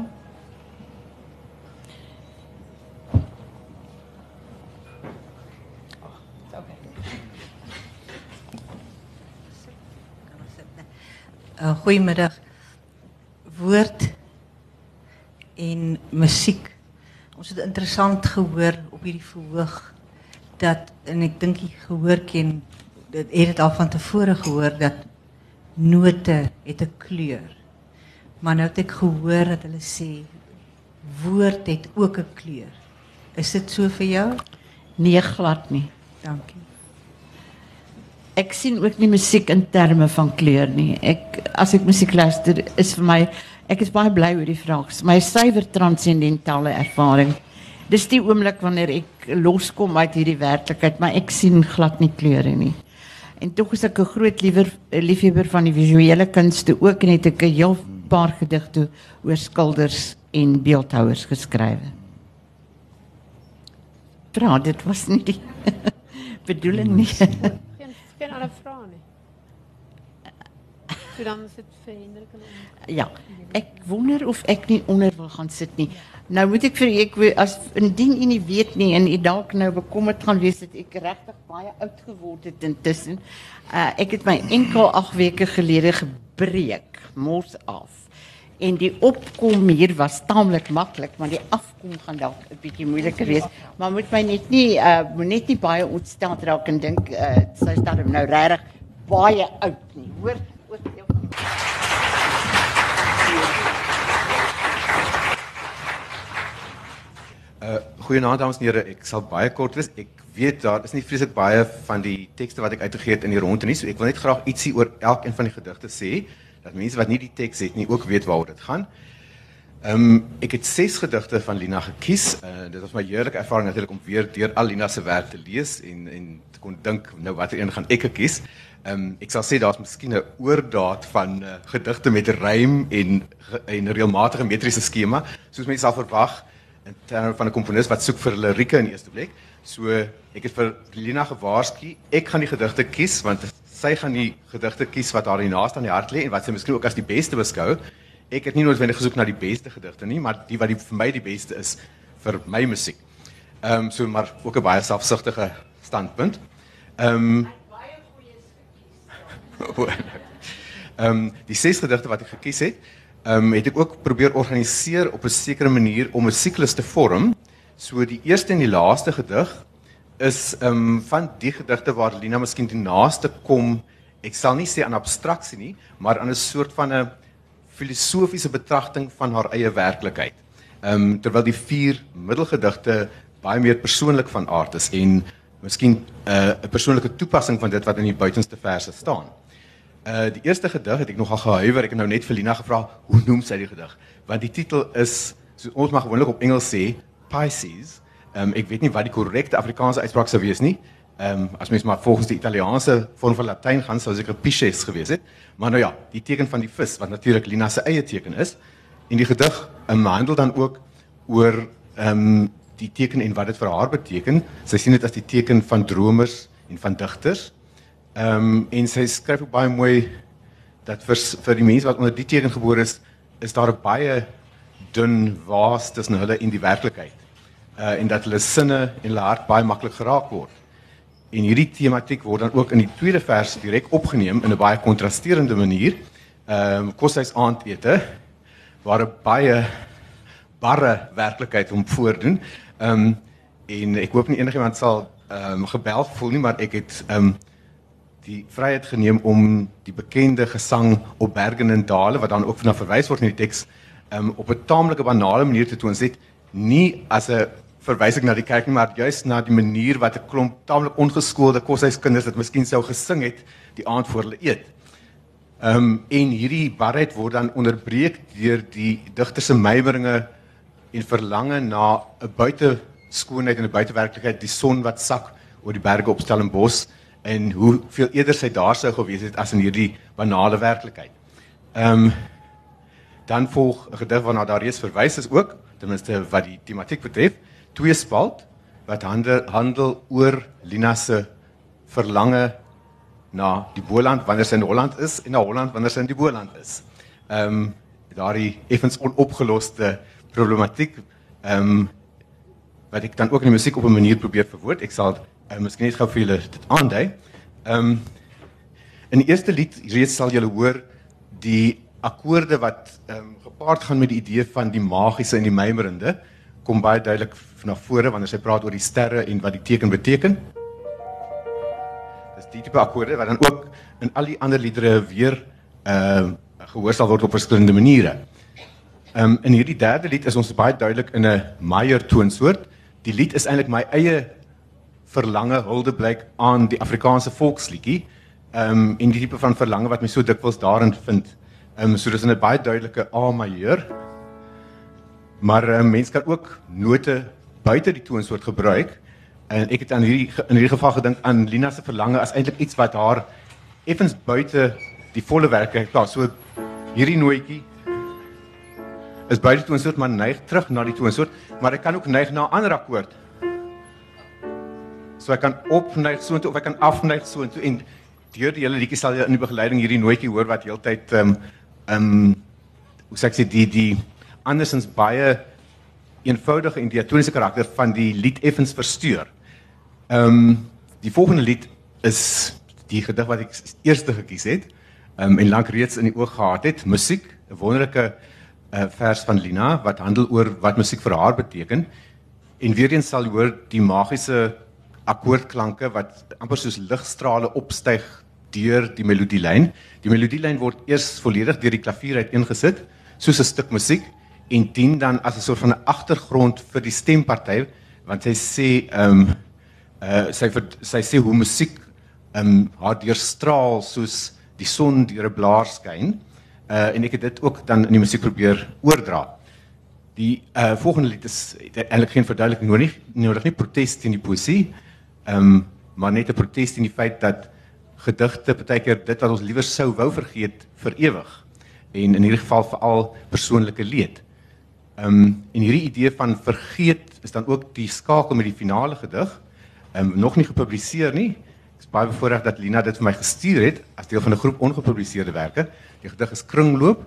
[SPEAKER 6] Uh, goeiemiddag. Woord en musiek. Ons het interessant gehoor op hierdie verhoog dat en ek dink jy gehoor ken dit het dit al van tevore gehoor dat note het 'n kleur. Maar nou het ek gehoor dat hulle sê woord het ook 'n kleur. Is dit so vir jou?
[SPEAKER 5] nee glad nie
[SPEAKER 6] Dankie.
[SPEAKER 5] Ek sien ook nie musiek in terme van kleur nie. Ek as ek musiek luister is vir my ek is baie bly oor die vraag. My suiwer transcendentale ervaring. Dis die oomblik wanneer ek loskom uit hierdie werklikheid, maar ek sien glad nie kleure nie. En tog is ek 'n groot liewer liefhebber van die visuele kunste ook en het ek 'n heel paar gedigte oor skilders en beeldhouers geskrywe. Vra, dit was nie die bedoeling nie.
[SPEAKER 3] Geen geen ander vrae nie. So dan is dit vir Hendrik en ons.
[SPEAKER 5] Ja, ek wonder of ek nie onder wil gaan sit nie. Nou moet ek vir ek as indien u nie weet nie en u dalk nou bekommerd gaan wees dat ek regtig baie oud geword het intussen. Uh ek het my enkel 8 weke gelede gebreek, mors af. En die opkom hier was taamlik maklik, maar die afkom gaan dalk 'n bietjie moeiliker wees. Maar moet my net nie uh moet net nie baie ontstel raak en dink uh sy staan nou regtig baie oud nie. Hoor, hoor jou
[SPEAKER 7] Uh goeienaand dames en here, ek sal baie kort wees. Ek weet daar is nie vreeslik baie van die tekste wat ek uitgegee het in die ronde nie, so ek wil net graag ietsie oor elkeen van die gedigte sê dat mense wat nie die teks het nie ook weet waaroor dit gaan. Ehm um, ek het ses gedigte van Lina gekies. Uh dit was my heerlike ervaring natuurlik om weer deur al Lina se werk te lees en en te kon dink nou watter een gaan ek kies. Ehm um, ek sal sê daar's miskien 'n oordaat van uh, gedigte met rym en en reëlmatige metriese skema soos mense sal verwag in terme van 'n komponis wat soek vir lirieke in eerste plek. So ek het vir Lina gewaarsku, ek gaan die gedigte kies want sy gaan die gedigte kies wat haar die naaste aan die hart lê en wat sy miskien ook as die beste beskou. Ek het nie noodwendig gesoek na die beste gedigte nie, maar die wat die, vir my die beste is vir my musiek. Ehm um, so maar ook 'n baie selfsugtige standpunt. Ehm um, Ehm um, die ses gedigte wat ek gekies het, um, het ek ook probeer organiseer op 'n sekere manier om 'n siklus te vorm. So die eerste en die laaste gedig is um, van die gedigte waar Lina miskien die naaste kom. Ek sal nie sê aan abstraksie nie, maar aan 'n soort van 'n filosofiese betragting van haar eie werklikheid. Ehm um, terwyl die vier middelgedigte baie meer persoonlik van aard is en miskien uh, 'n persoonlike toepassing van dit wat in die buitenste verse staan. Uh die eerste gedig het ek nogal gehuiwer. Ek het nou net vir Lina gevra, hoe noem sy die gedig? Want die titel is so ons mag gewoonlik op Engels sê Pisces. Ehm um, ek weet nie wat die korrekte Afrikaanse uitspraak sou wees nie. Ehm um, as mens maar volgens die Italiaanse vorm van Latyn gaan sou seker pisces gewees het. Maar nou ja, die teken van die vis wat natuurlik Lina se eie teken is. En die gedig um, handel dan ook oor ehm um, die teken en wat dit vir haar beteken. Sy sien dit as die teken van dromers en van digters. Ehm um, en sy skryf ook baie mooi dat vir vir die mense wat onder die teken gebore is, is daar 'n baie dun waas tussen hulle en die werklikheid. Uh en dat hulle sinne en hulle hart baie maklik geraak word. En hierdie tematiek word dan ook in die tweede vers direk opgeneem in 'n baie kontrasterende manier. Ehm um, koshuis aandete waar 'n baie barre werklikheid hom voordoen. Ehm um, en ek hoop nie enigiemand sal ehm um, gebel voel nie, maar ek het ehm um, die vryheid geneem om die bekende gesang op berge en dale wat dan ook na verwys word in die teks um, op 'n taamlike banale manier te toon sit nie as 'n verwysing na die kerk nie maar juist na die manier wat 'n klomp taamlik ongeskoolde koshuiskinders dit miskien sou gesing het die aand voor hulle eet. Ehm um, en hierdie barheid word dan onderbreek deur die digter se meiberinge en verlange na 'n buite skoonheid en 'n buitewerklikheid, die son wat sak oor die berge op Stellenbosch en hoe veel eerder sy daar sou gewees het as in hierdie banale werklikheid. Ehm um, dan volg 'n gedig waarna daar reeds verwys is ook, ten minste wat die tematiek betref, twee spalt wat handel handel oor Lina se verlange na die Boland wanneer sy in Holland is en na Holland wanneer sy in die Boland is. Ehm um, daardie effens onopgeloste problematiek ehm um, wat ek dan ook in die musiek op 'n manier probeer verwoord. Ek sal uh, miskien net gou vir julle dit aandui. Ehm um, in die eerste lied reeds sal julle hoor die akkoorde wat ehm um, gepaard gaan met die idee van die magiese en die mymerende kom baie duidelik na vore wanneer sy praat oor die sterre en wat die teken beteken. Dis die tipe akkoorde wat dan ook in al die ander liedere weer ehm uh, gehoor sal word op verskillende maniere. Ehm um, in hierdie derde lied is ons baie duidelik in 'n major toonsoort. Die lied is eintlik my eie verlange huldeblyk aan die Afrikaanse volksliedjie. Ehm um, en die tipe van verlange wat my so dikwels daarin vind. Ehm um, so dis 'n baie duidelike A majeur. Maar um, mens kan ook note buite die toonsoort gebruik. En ek het aan hierdie in hierdie geval gedink aan Lina se verlange as eintlik iets wat haar effens buite die volle werklikheid plaas. So hierdie nootjie is buite toonsoort maar neig terug na die toonsoort, maar ek kan ook neig na 'n ander akkoord. So ek kan opneig soontoe of ek kan afneig soontoe en deur die hele liedjie sal jy in die begeleiding hierdie nootjie hoor wat heeltyd ehm um, ehm um, sê ek sê die die andersins baie eenvoudige en diatoniese karakter van die lied effens versteur. Ehm um, die volgende lied is die gedig wat ek eerste gekies het. Ehm um, en lank reeds in die oog gehad het, musiek, 'n wonderlike uh, vers van Lina wat handel oor wat musiek vir haar beteken. En weer eens sal hoor die magiese akkoordklanke wat amper soos ligstrale opstyg deur die melodielyn. Die melodielyn word eers volledig deur die klavier uiteengesit soos 'n stuk musiek en dien dan as 'n soort van 'n agtergrond vir die stemparty want sy sê ehm um, uh, sy vir, sy sê hoe musiek ehm um, haar deurstraal soos die son deur 'n blaar skyn. Uh en ek het dit ook dan in die musiek probeer oordra. Die uh volgende lied is eintlik geen verduideliking nodig nodig nie protes teen die poesie. Ehm um, maar net 'n protes teen die feit dat gedigte partykeer dit wat ons liewer sou wou vergeet vir ewig. En in hierdie geval veral persoonlike leed. Ehm um, en hierdie idee van vergeet is dan ook die skakel met die finale gedig. Ehm um, nog nie gepubliseer nie. Ek is baie bevoorreg dat Lina dit vir my gestuur het as deel van 'n groep ongepubliseerde werke. Die gedig is Kringloop.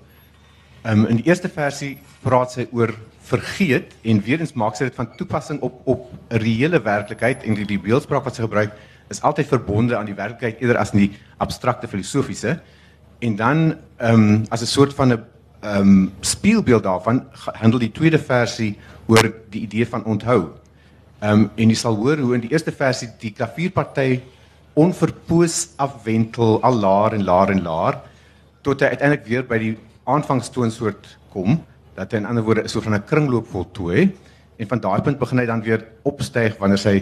[SPEAKER 7] Um, in die eerste versie praat sy oor vergeet en weer eens maak sy dit van toepassing op op reële werklikheid en die, die beeldspraak wat sy gebruik is altyd verbonde aan die werklikheid eerder as die abstrakte filosofiese. En dan ehm um, as 'n soort van 'n ehm um, speelbeeld daarvan handel die tweede versie oor die idee van onthou. Ehm um, en jy sal hoor hoe in die eerste versie die klavierparty onverpoos afwentel al laer en laer en laer tot hy uiteindelik weer by die aanvangstoonsoort kom dat hy in ander woorde so van 'n kringloop voltooi en van daai punt begin hy dan weer opstyg wanneer hy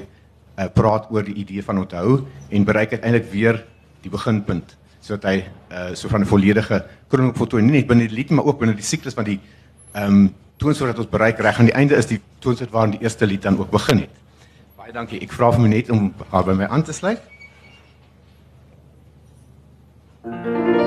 [SPEAKER 7] uh, praat oor die idee van onthou en bereik uiteindelik weer die beginpunt sodat hy uh, so van 'n volledige kringloop voltooi nie net binne die lied maar ook binne die siklus van die ehm um,
[SPEAKER 8] toonsoort wat ons bereik reg aan die einde is die toonsoort waarin die eerste lied dan ook begin het. Baie dankie. Ek vra vir my net om haar by my aan te sluit. het 'n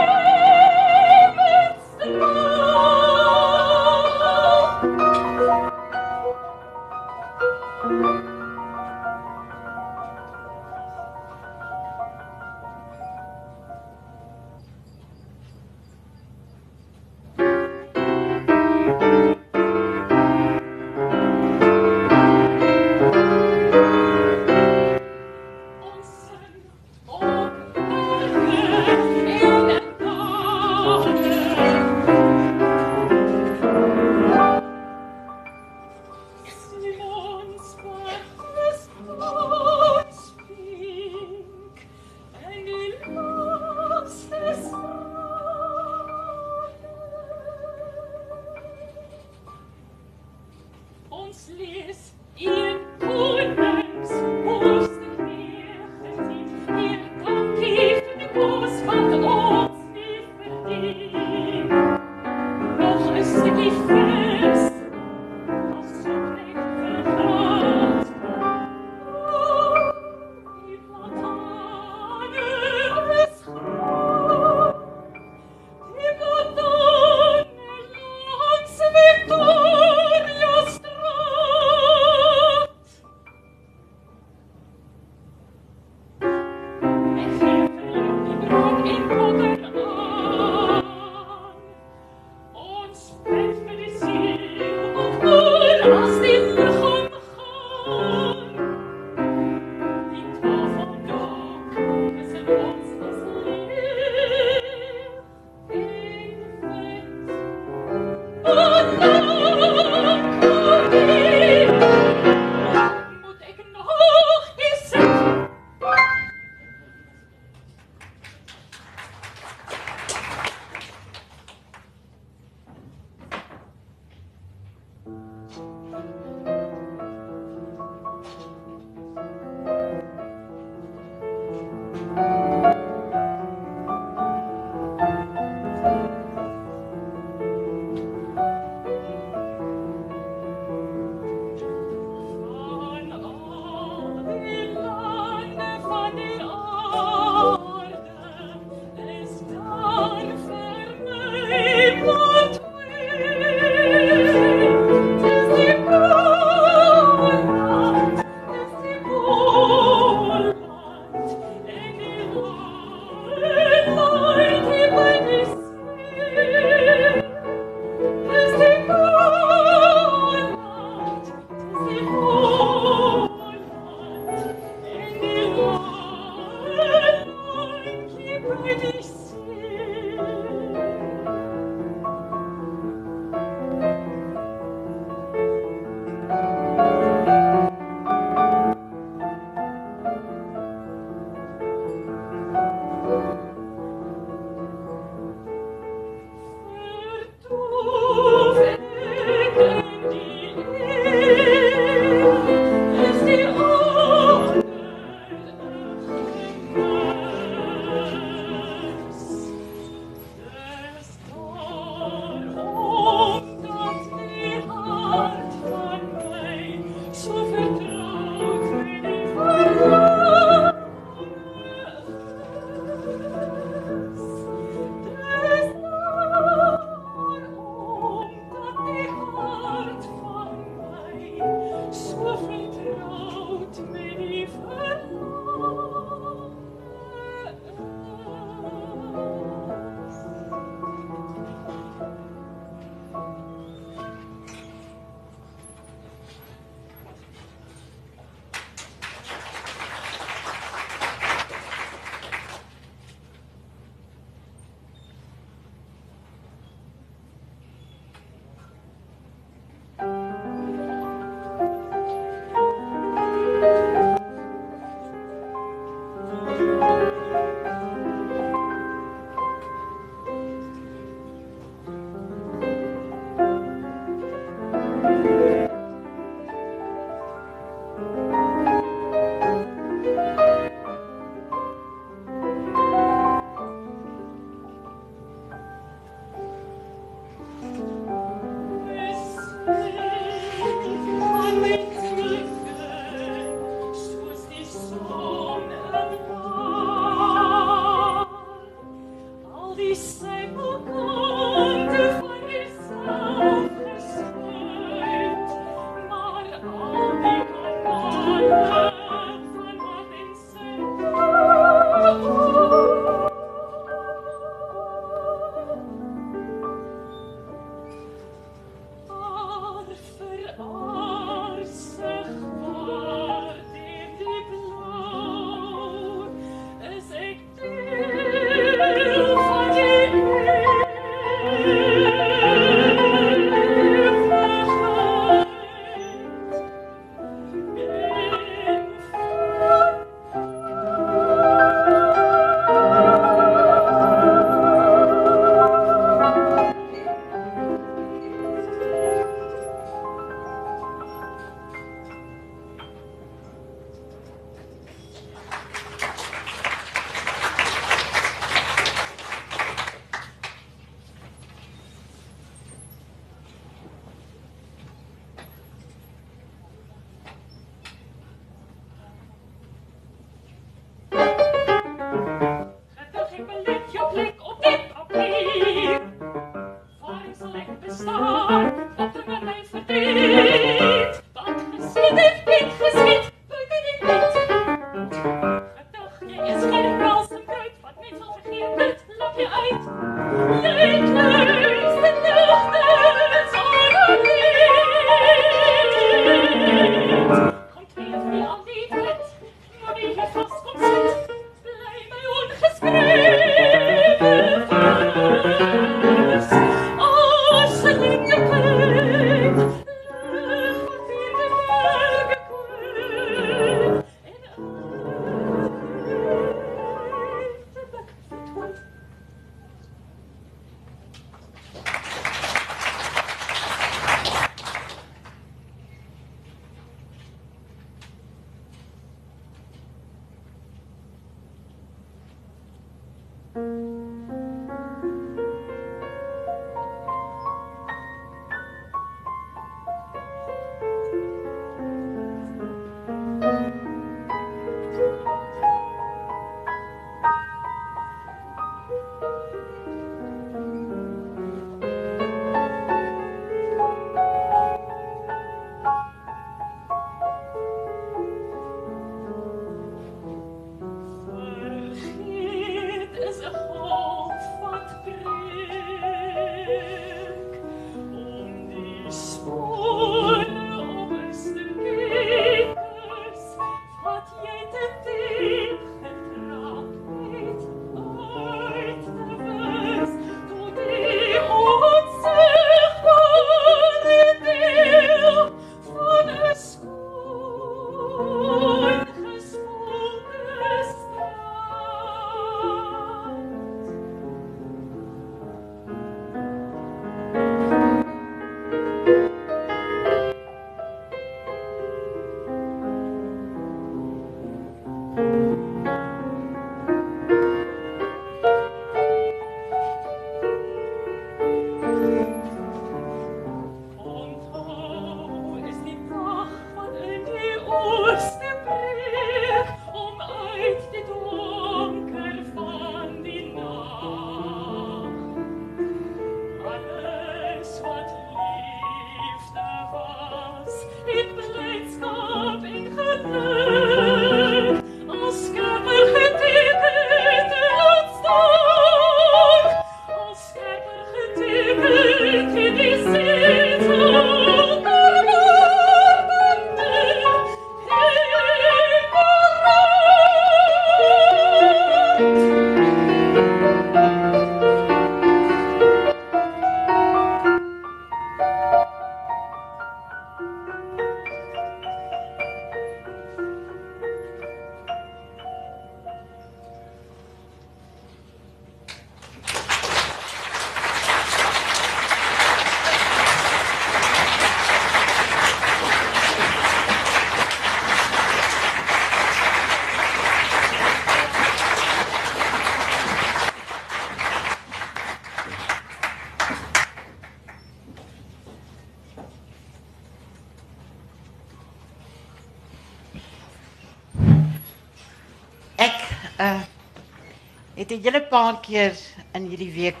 [SPEAKER 8] paar keer in hierdie week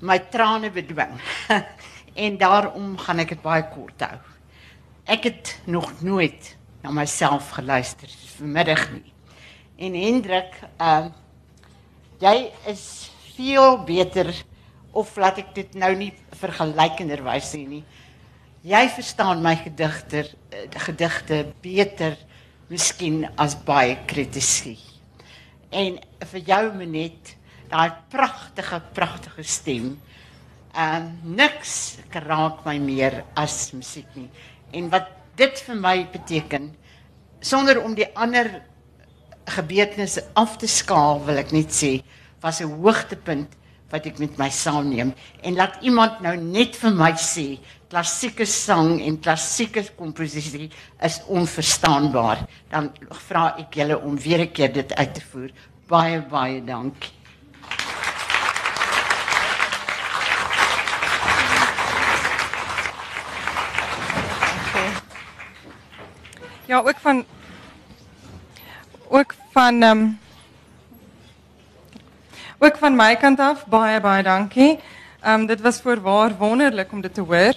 [SPEAKER 8] my trane bedwing. en daarom gaan ek dit baie kort hou. Ek het nog nooit na myself geluister vanmiddag nie. En Hendrik, ehm uh, jy is veel beter of laat ek dit nou nie vergelykenderwys sê nie. Jy verstaan my gedigter gedigte beter miskien as baie kritisie en vir jou Menet daai pragtige pragtige stem. Ehm um, niks raak my meer as musiek nie. En wat dit vir my beteken sonder om die ander gebeurtenisse af te skaal wil ek net sê was 'n hoogtepunt wat ek met my saamneem en laat iemand nou net vir my sê klassieke sang en klassieke komposisie is onverstaanbaar dan vra ek julle om weer 'n keer dit uit te voer baie baie dankie
[SPEAKER 2] Ja, ook van ook van ehm um, ook van my kant af baie baie dankie. Ehm um, dit was voorwaar wonderlik om dit te hoor.